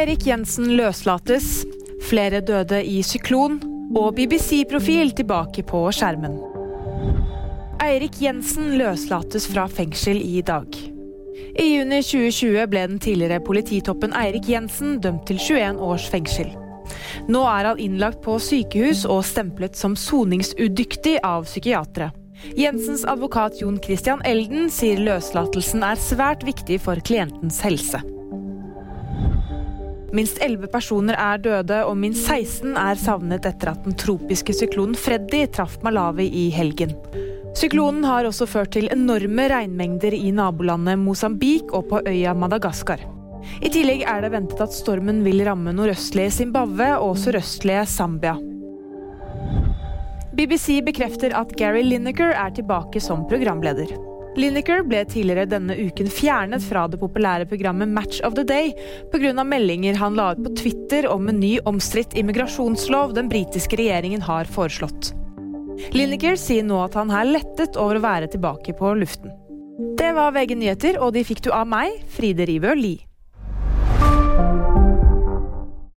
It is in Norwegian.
Eirik Jensen løslates. Flere døde i syklon. Og BBC-profil tilbake på skjermen. Eirik Jensen løslates fra fengsel i dag. I juni 2020 ble den tidligere polititoppen Eirik Jensen dømt til 21 års fengsel. Nå er han innlagt på sykehus og stemplet som soningsudyktig av psykiatere. Jensens advokat Jon Christian Elden sier løslatelsen er svært viktig for klientens helse. Minst 11 personer er døde, og minst 16 er savnet etter at den tropiske syklonen Freddy traff Malawi i helgen. Syklonen har også ført til enorme regnmengder i nabolandet Mosambik og på øya Madagaskar. I tillegg er det ventet at stormen vil ramme nordøstlige Zimbabwe og sørøstlige Zambia. BBC bekrefter at Gary Lineker er tilbake som programleder. Lineker ble tidligere denne uken fjernet fra det populære programmet Match of the Day pga. meldinger han la ut på Twitter om en ny omstridt immigrasjonslov den britiske regjeringen har foreslått. Lineker sier nå at han er lettet over å være tilbake på luften. Det var VG nyheter, og de fikk du av meg, Fride Rivø Lie.